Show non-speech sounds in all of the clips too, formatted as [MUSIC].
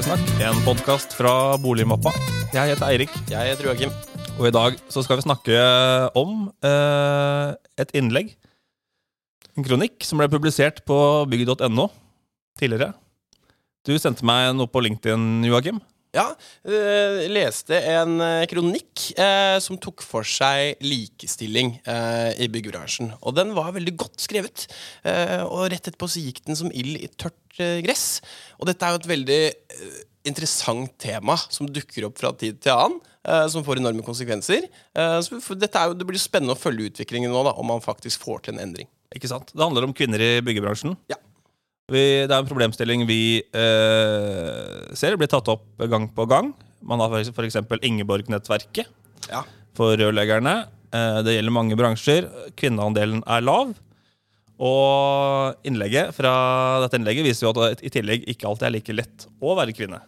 Boligsnakk, en podkast fra Boligmappa. Jeg heter Eirik, Jeg heter Joakim. og i dag så skal vi snakke om eh, et innlegg. En kronikk som ble publisert på bygg.no tidligere. Du sendte meg noe på LinkedIn, Joakim. Ja, eh, leste en eh, kronikk eh, som tok for seg likestilling eh, i byggebransjen. Og den var veldig godt skrevet. Eh, og rett etterpå så gikk den som ild i tørt eh, gress. Og dette er jo et veldig interessant tema som dukker opp fra tid til annen. som får enorme konsekvenser. Så for dette jo, det blir spennende å følge utviklingen nå, da, om man faktisk får til en endring. Ikke sant? Det handler om kvinner i byggebransjen. Ja. Vi, det er en problemstilling vi eh, ser blir tatt opp gang på gang. Man har f.eks. Ingeborg-nettverket Ja. for rørleggerne. Eh, det gjelder mange bransjer. Kvinneandelen er lav. Og innlegget fra dette innlegget viser jo at det i tillegg ikke alltid er like lett å være kvinne.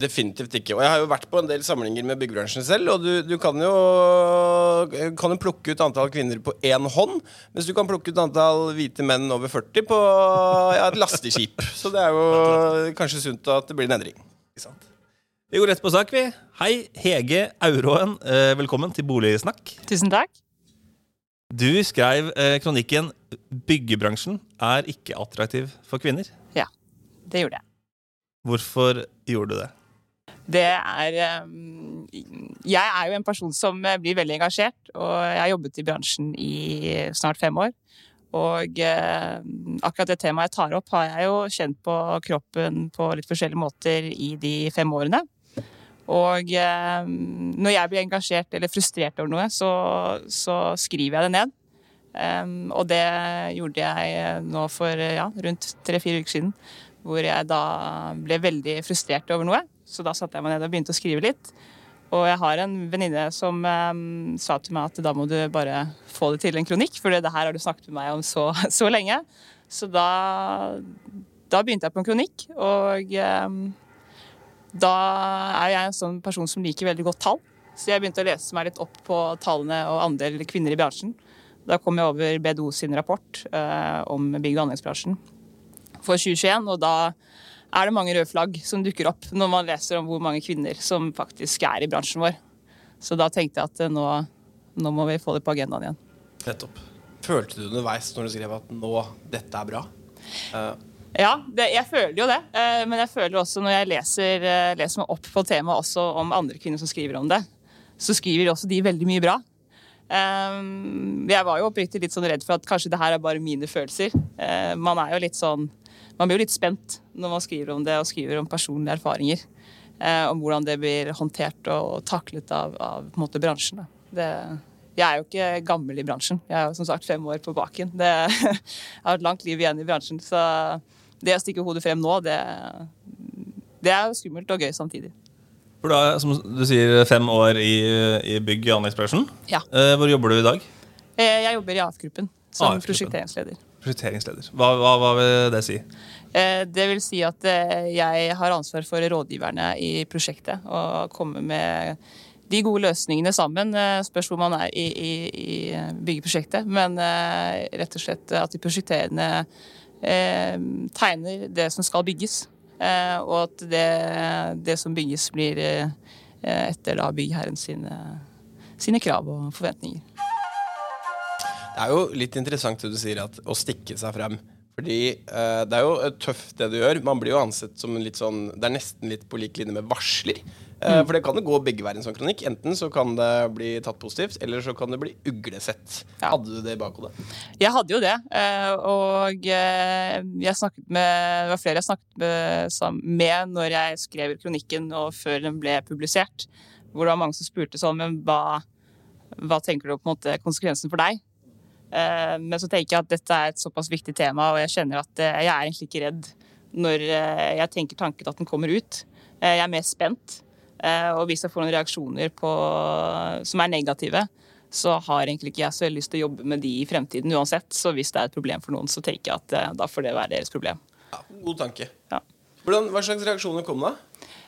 Definitivt ikke. Og jeg har jo vært på en del samlinger med byggebransjen selv, og du, du kan, jo, kan jo plukke ut antall kvinner på én hånd, mens du kan plukke ut antall hvite menn over 40 på ja, et lasteskip. Så det er jo kanskje sunt at det blir en endring. Vi går rett på sak, vi. Hei, Hege Auråen. Eh, velkommen til Boligsnakk. Tusen takk. Du skrev eh, kronikken 'Byggebransjen er ikke attraktiv for kvinner'. Ja, Det gjorde jeg. Hvorfor gjorde du det? Det er um, Jeg er jo en person som eh, blir veldig engasjert, og jeg har jobbet i bransjen i snart fem år. Og eh, akkurat det temaet jeg tar opp, har jeg jo kjent på kroppen på litt forskjellige måter i de fem årene. Og eh, når jeg blir engasjert eller frustrert over noe, så, så skriver jeg det ned. Og det gjorde jeg nå for eh, ja, rundt tre-fire uker siden. Hvor jeg da ble veldig frustrert over noe. Så da satte jeg meg ned og begynte å skrive litt. Og jeg har en venninne som um, sa til meg at da må du bare få det til en kronikk, for det her har du snakket med meg om så, [LAUGHS] så lenge. Så da, da begynte jeg på en kronikk, og um, da er jeg en sånn person som liker veldig godt tall. Så jeg begynte å lese meg litt opp på tallene og andel kvinner i bransjen. Da kom jeg over BDO sin rapport eh, om bygg- og anleggsbransjen for 2021, og da er det mange røde flagg som dukker opp når man leser om hvor mange kvinner som faktisk er i bransjen vår. Så da tenkte jeg at eh, nå, nå må vi få det på agendaen igjen. Nettopp. Følte du underveis når du skrev at nå, dette er bra? Uh. Ja, det, jeg føler jo det. Uh, Men jeg føler også når jeg leser, uh, leser meg opp på temaet også om andre kvinner som skriver om det, så skriver også de veldig mye bra. Um, Jeg var jo oppriktig litt sånn redd for at kanskje det her er bare mine følelser. Uh, Man er jo litt sånn Man blir jo litt spent når man skriver om det og skriver om personlige erfaringer. eh, Om hvordan det blir håndtert og taklet av, av måte, bransjen. Det, jeg er jo ikke gammel i bransjen. Jeg er jo som sagt fem år på baken. Det, [LAUGHS] jeg har et langt liv igjen i bransjen, så det å stikke hodet frem nå, det, det er jo skummelt og gøy samtidig. For da, som du sier, fem år i, i bygg- og anleggsbransjen. Ja. Eh, hvor jobber du i dag? Eh, Jeg jobber i AF-gruppen som AF-gruppen. prosjekteringsleder. Prosjekteringsleder. Hva, hva, hva vil det si? Eh, Det vil si at eh, jeg har ansvar for rådgiverne i prosjektet og komme med de gode løsningene sammen. Eh, Spørs hvor man er i, i, i byggeprosjektet. Men rett og slett at de prosjekterende tegner det som skal bygges. Og at det, det som bygges, blir etter da byggherren sine, sine krav og forventninger. Det er jo litt interessant det du sier, at å stikke seg frem. Fordi eh, det er jo eh, tøft det du gjør. Man blir jo ansett som en litt sånn Det er nesten litt på lik linje med varsler. Eh, For det kan jo gå begge veier i en sånn kronikk. Enten så kan det bli tatt positivt, eller så kan det bli uglesett. Ja. Hadde du det i bakhodet? Jeg hadde jo det, eh, og eh, jeg snakket med, det var flere jeg snakket med, med når jeg skrev kronikken og før den ble publisert. Hvor det var mange som spurte sånn, men hva, hva tenker du på en måte konsekvensen for deg? Eh, Men så tenker jeg at dette er et såpass viktig tema, og jeg kjenner at eh, jeg er egentlig ikke redd når eh, jeg tenker tanken at den kommer ut. Jeg er mer spent. Og hvis jeg får noen reaksjoner på, som er negative, så har egentlig ikke jeg så veldig lyst til å jobbe med de i fremtiden uansett. Så hvis det er et problem for noen, så tenker jeg at da får det være deres problem. Ja, god tanke. Ja. Hvordan, hva slags reaksjoner kom da?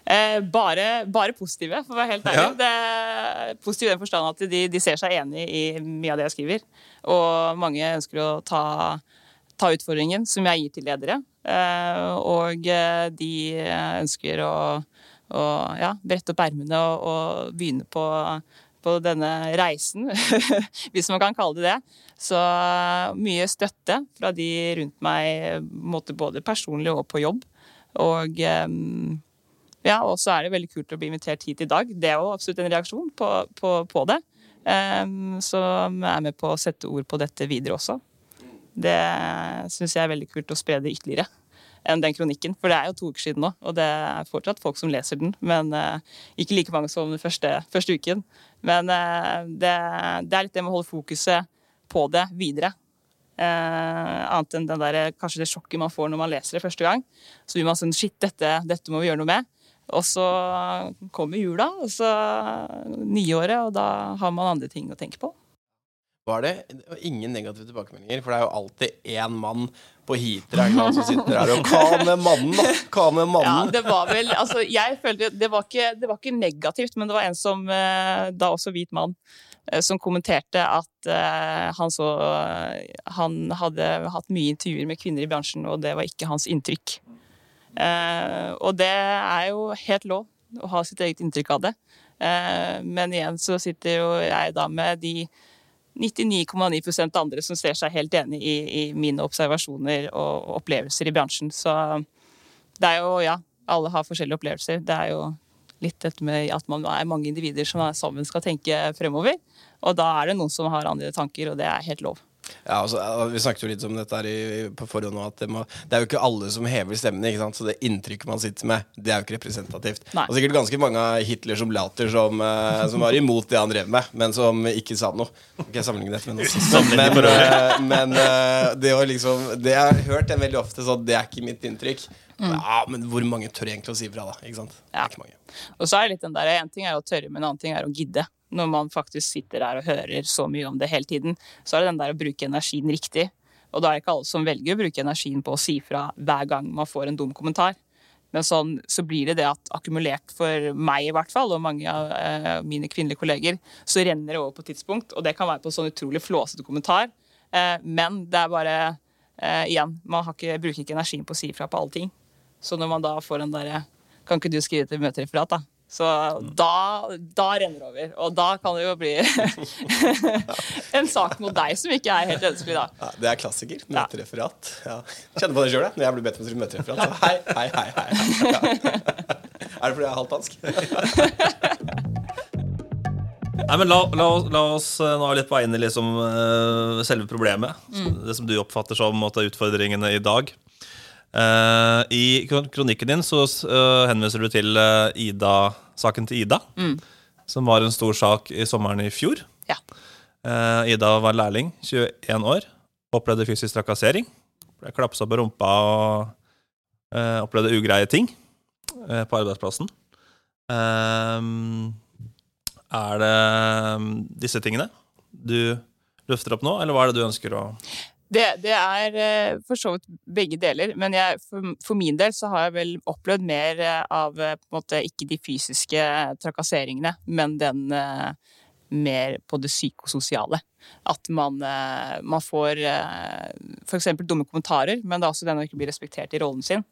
Eh, bare, bare positive, for å være helt ærlig. Ja. Det er positive i den forstand at de, de ser seg enig i mye av det jeg skriver. Og mange ønsker å ta, ta utfordringen som jeg gir til ledere. Eh, og eh, de ønsker å, å ja, brette opp ermene og, og, begynne på, på denne reisen, [LAUGHS] hvis man kan kalle det det. Så mye støtte fra de rundt meg, både personlig og på jobb. Og ja, og så er det veldig kult å bli invitert hit i dag. Det er jo absolutt en reaksjon på, på, på det. Um, som er med på å sette ord på dette videre også. Det syns jeg er veldig kult å spre det ytterligere enn den kronikken. For det er jo to uker siden nå, og det er fortsatt folk som leser den. Men uh, ikke like mange som den første, første uken. Men uh, det, det, er litt det med å holde fokuset på det videre. Uh, annet enn den der, kanskje det sjokket man får når man leser det første gang. Så blir man sånn Shit, dette, dette må vi gjøre noe med. Og så kommer jula, og så nyåret, og da har man andre ting å tenke på. Var det ingen negative tilbakemeldinger? For det er jo alltid én mann på Hitra som sitter her og [LAUGHS] Hva med mannen, da? Hva med mannen? Ja, det var vel Altså, jeg følte det var, ikke, det var ikke negativt, men det var en som eh, Da også hvit mann eh, som kommenterte at uh, han så Han hadde hatt mye intervjuer med kvinner i bransjen, og det var ikke hans inntrykk. Uh, og det er jo helt lov å ha sitt eget inntrykk av det. Uh, men igjen så sitter jo jeg da med de 99,9% andre som ser seg helt enig i, i, mine observasjoner og opplevelser i bransjen. Så det er jo, ja, alle har forskjellige opplevelser. Det er jo litt dette med at man er mange individer som sammen skal tenke fremover. Og da er det noen som har andre tanker, og det er helt lov. Ja, altså, Vi snakket jo litt om dette her i, på forhånd at det, må, det, er jo ikke alle som hever stemmen. ikke sant? Så det inntrykket man sitter med, det er jo ikke representativt. Nei. Og sikkert ganske mange av Hitler som later som, uh, som var imot det han drev med, men som ikke sa noe. Ikke jeg sammenligne dette med noe. Men, uh, men uh, det å liksom Det jeg har hørt det veldig ofte, så det er ikke mitt inntrykk. Mm. Ja, men hvor mange tør egentlig å si fra, da? Ikke sant? Ja. ikke mange. Og så er det litt den der, En ting er å tørre, men en annen ting er å gidde når man faktisk sitter der og hører så mye om det hele tiden, så er det den der å bruke energien riktig. Og da er det ikke alle som velger å bruke energien på å si fra hver gang man får en dum kommentar. Men sånn, så blir det det at akkumulert for meg i hvert fall, og mange av eh, mine kvinnelige kolleger, så renner det over på tidspunkt. Og det kan være på en sånn utrolig flåsete kommentar. Eh, men det er bare eh, Igjen, man ikke, bruker ikke energien på å si fra på alle ting. Så når man da får en derre Kan ikke du skrive til møtereferat, da? Så da, da, renner det over. Og da kan det jo bli [LAUGHS] en sak mot deg som ikke er helt ønskelig, da. Ja, det er klassiker. Møtereferat. Ja. Kjenner på det sjøl, når jeg blir bedt om å skrive møtereferat. Så hei, hei, hei. hei. Ja. Er det fordi jeg er halvt dansk? [LAUGHS] Nei, men la, la, la, oss eh, nå litt på vei inn i liksom, uh, selve problemet. Mm. Det som du oppfatter som måtte, utfordringene i dag. Uh, I kronikken din så uh, henviser du til uh, Ida, saken til Ida, mm. som var en stor sak i sommeren i fjor. Ja. Ida var lærling, 21 år, opplevde fysisk trakassering. Ble klapsa på rumpa og opplevde ugreie ting på arbeidsplassen. er det um, disse tingene du løfter opp nå, eller hva er det du ønsker å det, det, er eh, for så vidt begge deler, men jeg, for, for, min del så har jeg vel opplevd mer eh, av eh, en måte ikke de fysiske trakasseringene, men den mer på det psykososiale. At man, man får f.eks. dumme kommentarer, men det er også den å ikke bli respektert i rollen sin.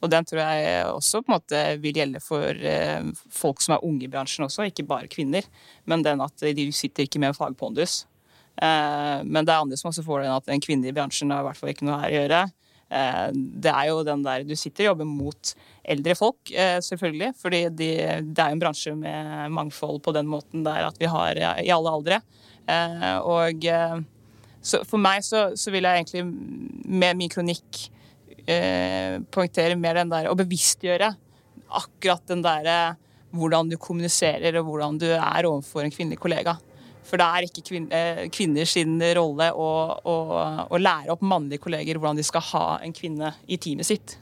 Og den tror jeg også på en måte vil gjelde for folk som er unge i bransjen også, ikke bare kvinner. Men den at de sitter ikke med fagpondus. Eh, men det er andre som også får den at en kvinne i bransjen har i hvert fall ikke noe her å gjøre. Eh, det er jo den der Du sitter og jobber mot eldre folk, eh, selvfølgelig. fordi de, det er jo en bransje med mangfold på den måten der at vi har i alle aldre. Og for meg så, så vil jeg egentlig med min kronikk poengtere mer den der å bevisstgjøre akkurat den derre hvordan du kommuniserer og hvordan du er overfor en kvinnelig kollega. For det er ikke kvinner sin rolle å, å, å, lære opp mannlige kolleger hvordan de skal ha en kvinne i teamet sitt.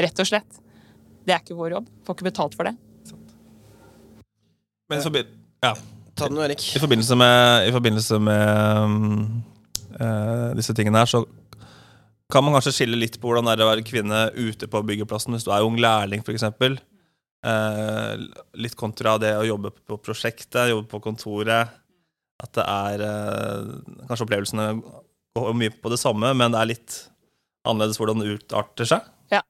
Rett og slett. Det er ikke vår jobb. Får ikke betalt for det. Men så, ja. Ta den, Erik. I forbindelse med, i forbindelse med um, uh, disse tingene her, så kan man kanskje skille litt på hvordan det er å være kvinne ute på byggeplassen hvis du er ung lærling, f.eks. Uh, litt kontra det å jobbe på prosjektet, jobbe på kontoret. At det er eh, Kanskje opplevelsene går mye på det samme, men det er litt annerledes hvordan det utarter seg? Ja.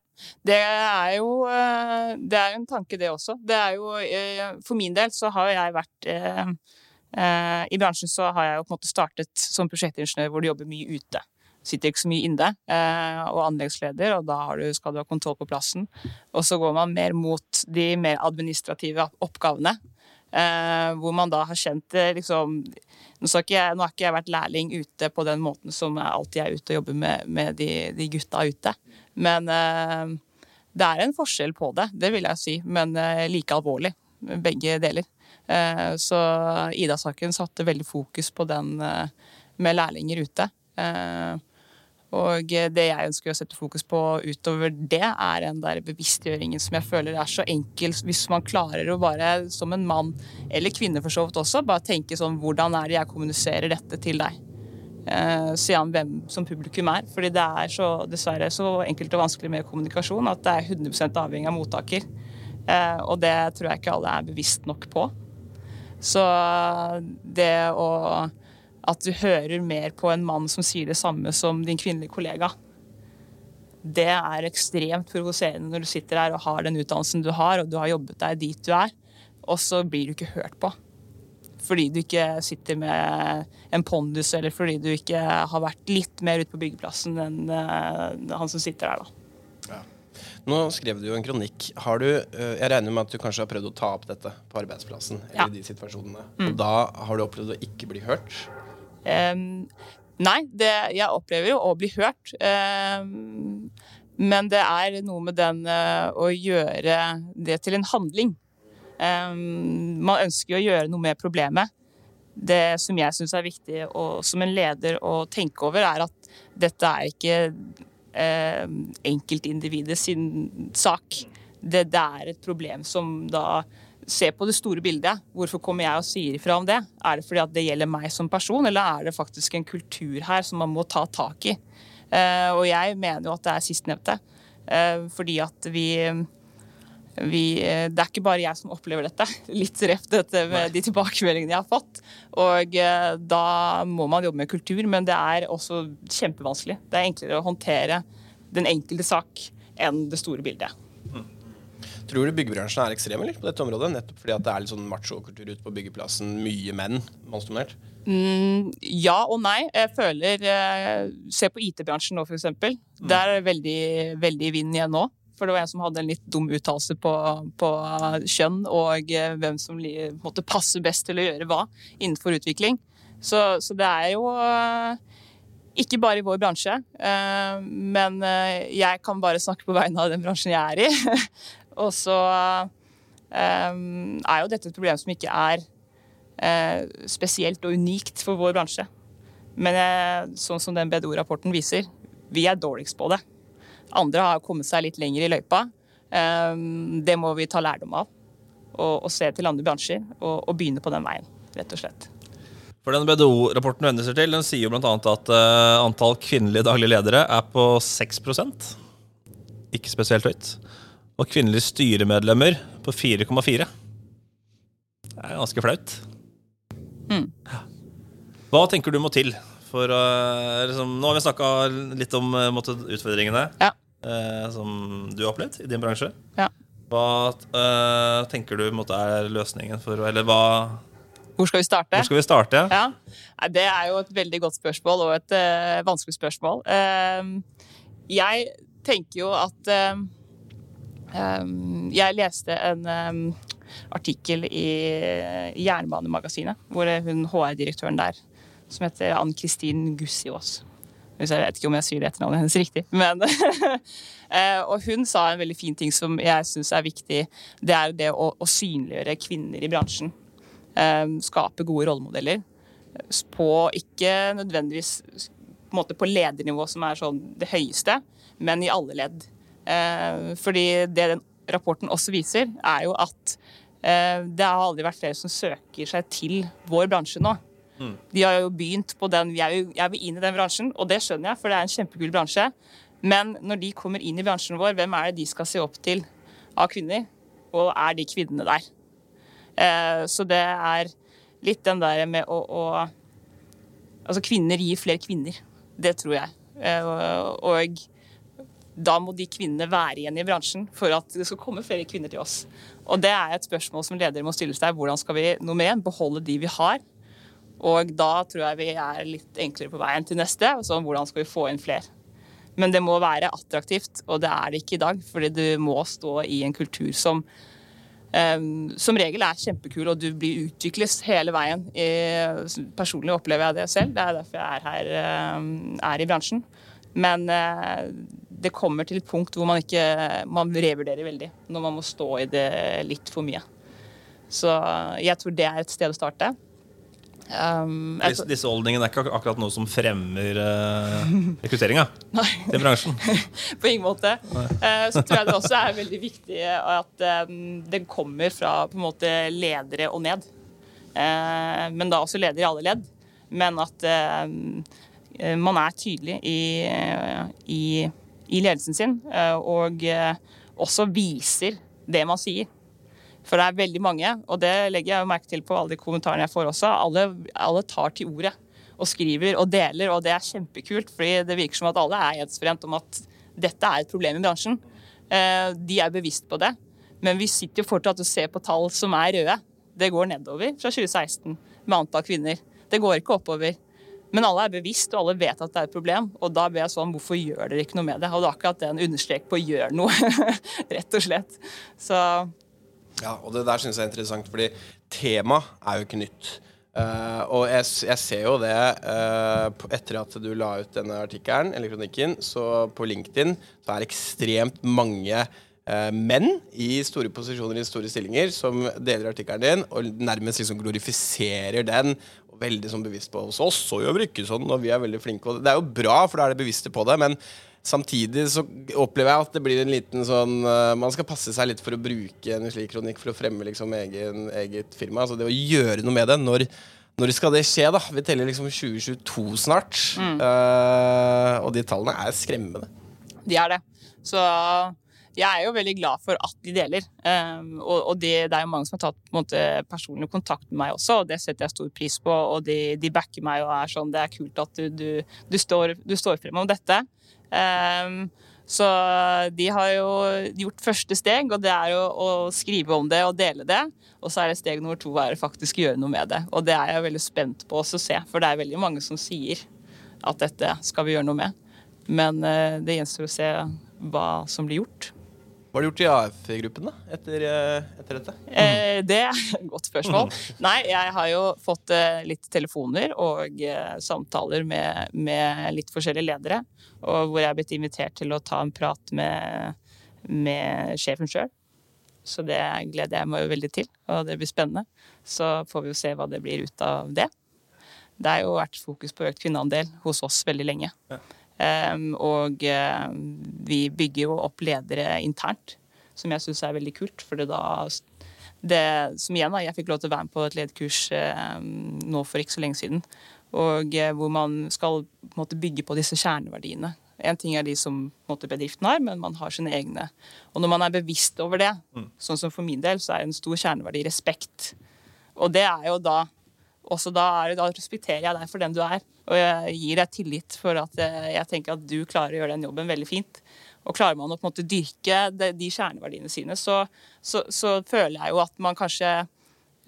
Det er jo eh, det er en tanke, det også. Det er jo, eh, for min del så har jeg vært I bransjen så har jeg jo på en måte startet som prosjektingeniør hvor du jobber mye ute. Sitter ikke så mye inne. Og anleggsleder, og da du, skal du ha kontroll på plassen. Og så går man mer mot de mer administrative oppgavene. Hvor man da har kjent liksom nå, ikke jeg, nå har ikke jeg vært lærling ute på den måten som jeg alltid er ute og jobber med, med de, de gutta ute. Men eh, det er en forskjell på det, det vil jeg si. Men eh, like alvorlig, begge deler. Eh, så Ida-saken satte veldig fokus på den med lærlinger ute. Og det jeg ønsker å sette fokus på utover det, er den der bevisstgjøringen som jeg føler er så enkel. Hvis man klarer å bare, som en mann, eller kvinne for så vidt også, bare tenke sånn Hvordan er det jeg kommuniserer dette til deg? eh, Se an hvem som publikum er. Fordi det er så, dessverre så enkelt og vanskelig med kommunikasjon at det er 100 avhengig av mottaker. Eh, og det tror jeg ikke alle er bevisst nok på. Så det å At du hører mer på en mann som sier det samme som din kvinnelige kollega, det er ekstremt provoserende når du sitter her og har den utdannelsen du har, og du har jobbet deg dit du er, og så blir du ikke hørt på fordi du ikke sitter med en pondus, eller fordi du ikke har vært litt mer ute på byggeplassen enn uh, han som sitter der, da. Ja. Nå skrev du jo en kronikk. Har du, uh, jeg regner med at du kanskje har prøvd å ta opp dette på arbeidsplassen? eller ja. i de situasjonene. Mm. Og da har du opplevd å ikke bli hørt? Um, nei, det, jeg opplever jo å bli hørt. Um, men det er noe med den uh, å gjøre det til en handling. Um, man ønsker å gjøre noe med problemet. Det som jeg syns er viktig og som en leder å tenke over, er at dette er ikke uh, enkeltindividet sin sak. Det, det, er et problem som da ser på det store bildet. Hvorfor kommer jeg og sier ifra om det? Er det fordi at det gjelder meg som person, eller er det faktisk en kultur her som man må ta tak i? Eh, og jeg mener jo at det er sistnevnte. Eh, fordi at vi vi, eh, det er ikke bare jeg som opplever dette. [LAUGHS] Litt reft dette med de tilbakemeldingene jeg har fått. Og da må man jobbe med kultur, men det er også kjempevanskelig. Det er enklere å håndtere den enkelte sak enn det store bildet. Mm. Tror du byggebransjen er ekstrem eller, på dette området? Nettopp fordi at det er litt sånn machokultur ute på byggeplassen. Mye menn mannsdominert? Mm, ja og nei. Jeg føler eh, Se på IT-bransjen nå, f.eks. Mm. Der er det veldig, veldig vind igjen nå. For det var en som hadde en litt dum uttalelse på, på, kjønn og eh, hvem som måtte passe best til å gjøre hva innenfor utvikling. Så, så det er jo eh, ikke bare i vår bransje, men jeg kan bare snakke på vegne av den bransjen jeg er i. [LAUGHS] og så er jo dette et problem som ikke er spesielt og unikt for vår bransje. Men sånn som den BDO-rapporten viser, vi er dårligst på det. Andre har kommet seg litt lenger i løypa. Ehm, det må vi ta lærdom av og, og se til andre bransjer og, og, begynne på den veien, rett og slett. For den BDO-rapporten du seg til, den sier jo bl.a. at uh, antall kvinnelige daglige ledere er på 6% Ikke spesielt høyt. Og kvinnelige styremedlemmer på 4,4. Det er ganske flaut. Mm. Hva tenker du må til for uh, liksom, Nå har vi snakka litt om uh, utfordringene ja. uh, som du har opplevd i din bransje. Ja. Hva tenker du måtte, er løsningen for Eller hva hvor skal vi starte? Hvor skal vi starte? Ja. Det er jo et veldig godt spørsmål, og et vanskelig spørsmål. Jeg tenker jo at Jeg leste en um, artikkel i Jernbanemagasinet, hvor hun HR-direktøren der som heter Ann-Kristin Gussiås. Jeg vet ikke om jeg sier det etternavnet hennes riktig. Men, [LAUGHS] eh, og hun sa en veldig fin ting som jeg syns er viktig. Det er det å, å synliggjøre kvinner i bransjen. Eh, skape gode rollemodeller. På ikke nødvendigvis på, på ledernivå, som er sånn det høyeste, men i alle ledd. Eh, fordi det den rapporten også viser, er jo at det har aldri vært flere som søker seg til vår bransje nå. Mm. De har jo begynt på den Jeg vil, jeg vil inn i den bransjen, og det skjønner jeg, for det er en kjempekul bransje. Men når de kommer inn i bransjen vår, hvem er det de skal se opp til av kvinner? Og er de kvinnene der? Eh, så det er litt den der med å, å Altså, kvinner gir flere kvinner. Det tror jeg. Og, og da må de kvinnene være igjen i bransjen for at det skal komme flere kvinner til oss. Og det er et spørsmål som ledere må stille seg. Hvordan skal vi nummer én, beholde de vi har? Og da tror jeg vi er litt enklere på veien til neste. Altså hvordan skal vi få inn flere? Men det må være attraktivt, og det er det ikke i dag. Fordi du må stå i en kultur som um, som regel er kjempekul, og du blir utvikles hele veien. personlig opplever jeg det selv. Det er derfor jeg er her um, er i bransjen. Men uh, det kommer til et punkt hvor man ikke man revurderer veldig. Når man må stå i det litt for mye. Så jeg tror det er et sted å starte. Um, disse, disse holdningene er ikke akkurat noe som fremmer [LAUGHS] uh, rekrutteringa til bransjen? [LAUGHS] på ingen måte. Uh, så tror jeg det også er veldig viktig at um, den kommer fra på en måte ledere og ned. Uh, men da også ledere i alle ledd. Men at uh, man er tydelig i, i, i ledelsen sin, og også viser det man sier. For det er veldig mange, og det legger jeg merke til på alle de kommentarene jeg får også. Alle, alle tar til ordet og skriver og deler, og det er kjempekult. fordi det virker som at alle er ensforent om at dette er et problem i bransjen. Eh, de er bevisst på det. Men vi sitter jo fortsatt og ser på tall som er røde. Det går nedover fra 2016 med antall kvinner. Det går ikke oppover. Men alle er bevisst, og alle vet at det er et problem. Og da ber jeg sånn, hvorfor gjør dere ikke noe med det? Og det er akkurat det en understrek på å gjøre noe, [LAUGHS] rett og slett. Så ja, og det der syns jeg er interessant, fordi tema er jo ikke nytt. Uh, og jeg, jeg, ser jo det uh, etter at du la ut denne artikkelen, eller kronikken, så på LinkedIn så er det ekstremt mange uh, menn i store posisjoner i store stillinger som deler artikkelen din og nærmest liksom glorifiserer den. Veldig sånn bevisst på hos oss, så gjør vi ikke sånn, og vi er veldig flinke. Og det er jo bra, for da er det bevisste på det. men Samtidig så opplever jeg at det blir en liten sånn uh, Man skal passe seg litt for å bruke en slik kronikk for å fremme liksom egen, eget firma. Altså det å gjøre noe med det. Når, når skal det skje, da? Vi teller liksom 2022 snart. Mm. Uh, og de tallene er skremmende. De er det. Så jeg er jo veldig glad for at de deler. Um, og, det, det, er jo mange som har tatt måte, personlig kontakt med meg også, og det setter jeg stor pris på. Og de, de backer meg og er sånn Det er kult at du, du, du, står, du står frem om dette. Um, så de har jo gjort første steg, og det er jo å skrive om det og dele det. Og så er det steg nummer to er faktisk å gjøre noe med det. Og det er jeg veldig spent på å se, for det er veldig mange som sier at dette skal vi gjøre noe med. Men uh, det gjenstår å se hva som blir gjort. Hva har du gjort i AF-gruppen da, etter, eh, etter dette? Eh, det er et godt spørsmål. Nei, jeg har jo fått eh, litt telefoner og eh, samtaler med, med, litt forskjellige ledere. Og hvor jeg er blitt invitert til å ta en prat med, med sjefen sjøl. Så det gleder jeg meg jo veldig til, og det blir spennende. Så får vi jo se hva det blir ut av det. Det har jo vært fokus på økt kvinneandel hos oss veldig lenge. Ja. Ehm, og eh, vi bygger jo opp ledere internt, som jeg syns er veldig kult. For det da det, som igjen da, Jeg fikk lov til å være med på et lederkurs eh, nå for ikke så lenge siden. Og eh, hvor man skal på en måte, bygge på disse kjerneverdiene. En ting er de som måte, bedriften har, men man har sine egne. Og når man er bevisst over det, mm. sånn som for min del, så er en stor kjerneverdi respekt. Og det er jo da også da, er, da respekterer jeg deg for den du er. Og jeg gir deg tillit for at jeg, jeg tenker at du klarer å gjøre den jobben veldig fint. Og klarer man å på en måte dyrke de, de kjerneverdiene sine, så, så, så, føler jeg jo at man kanskje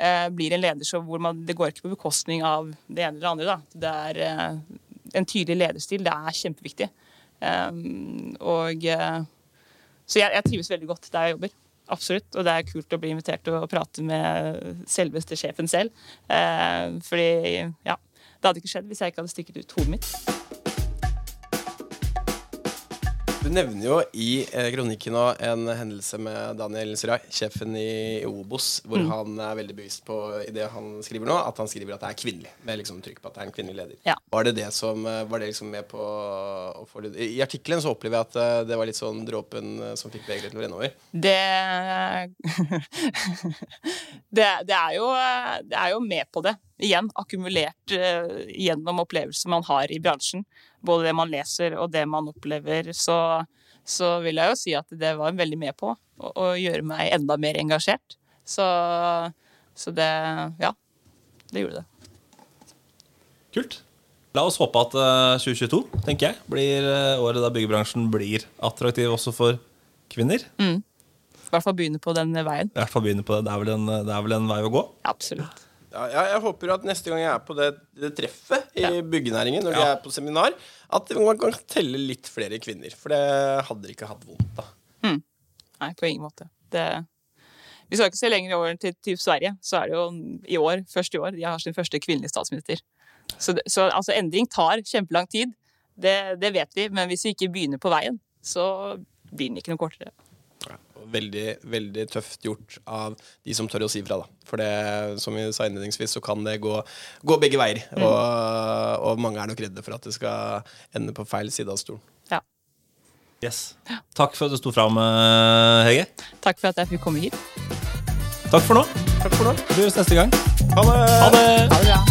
eh, blir en leder så hvor man, det går ikke på bekostning av det ene eller det andre. Da. Det er eh, en tydelig lederstil. Det er kjempeviktig. Um, og eh, Så jeg, jeg trives veldig godt der jeg jobber. Absolutt. Og det er kult å bli invitert til å prate med selveste sjefen selv. Eh, fordi, ja Det hadde ikke skjedd hvis jeg ikke hadde stikket ut hodet mitt. Du nevner jo i eh, kronikken nå en hendelse med Daniel Sirai, sjefen i Obos, hvor mm. han er veldig bevisst på i det han skriver nå, at han skriver at det er kvinnelig. Med liksom trykk på at det er en kvinnelig leder. Ja. Var det det som eh, Var det liksom med på å få litt I artikkelen så opplever jeg at eh, det var litt sånn dråpen som fikk begeret til å renne over. Det [LAUGHS] det, det, er jo, det er jo med på det. Igjen akkumulert uh, gjennom opplevelser man har i bransjen både det man leser og det man opplever, så, så vil jeg jo si at det var veldig med på å, å gjøre meg enda mer engasjert. Så, så, det Ja. Det gjorde det. Kult. La oss håpe at eh, 2022 tenker jeg, blir eh, året da byggebransjen blir attraktiv også for kvinner. I hvert fall begynne på den veien. I hvert fall begynne på det. Det er vel en, det er vel en vei å gå. Absolutt. Ja, jeg, jeg håper at neste gang jeg er på det, det treffet i byggenæringen, når ja. jeg er på seminar, at man kan telle litt flere kvinner. For det hadde ikke hatt vondt av. Nei, på ingen måte. Det, vi skal ikke se lenger over til, til Sverige, så er det jo i år, først i år, de har sin første kvinnelige statsminister. Så, det, så altså, endring tar kjempelang tid. Det, det vet vi, men hvis vi ikke begynner på veien, så blir den ikke noe kortere. Veldig, veldig tøft gjort av de som tør å si fra, da. For det, som vi sa innledningsvis, så kan det gå, gå begge veier. Og, og mange er nok redde for at det skal ende på feil side av stolen. Ja. Yes. Takk for at du sto fram, eh, Hege. Takk for at jeg fikk komme hit. Takk for nå. Takk for nå. Vi høres neste gang. Ha det! Ha det! Ha det bra.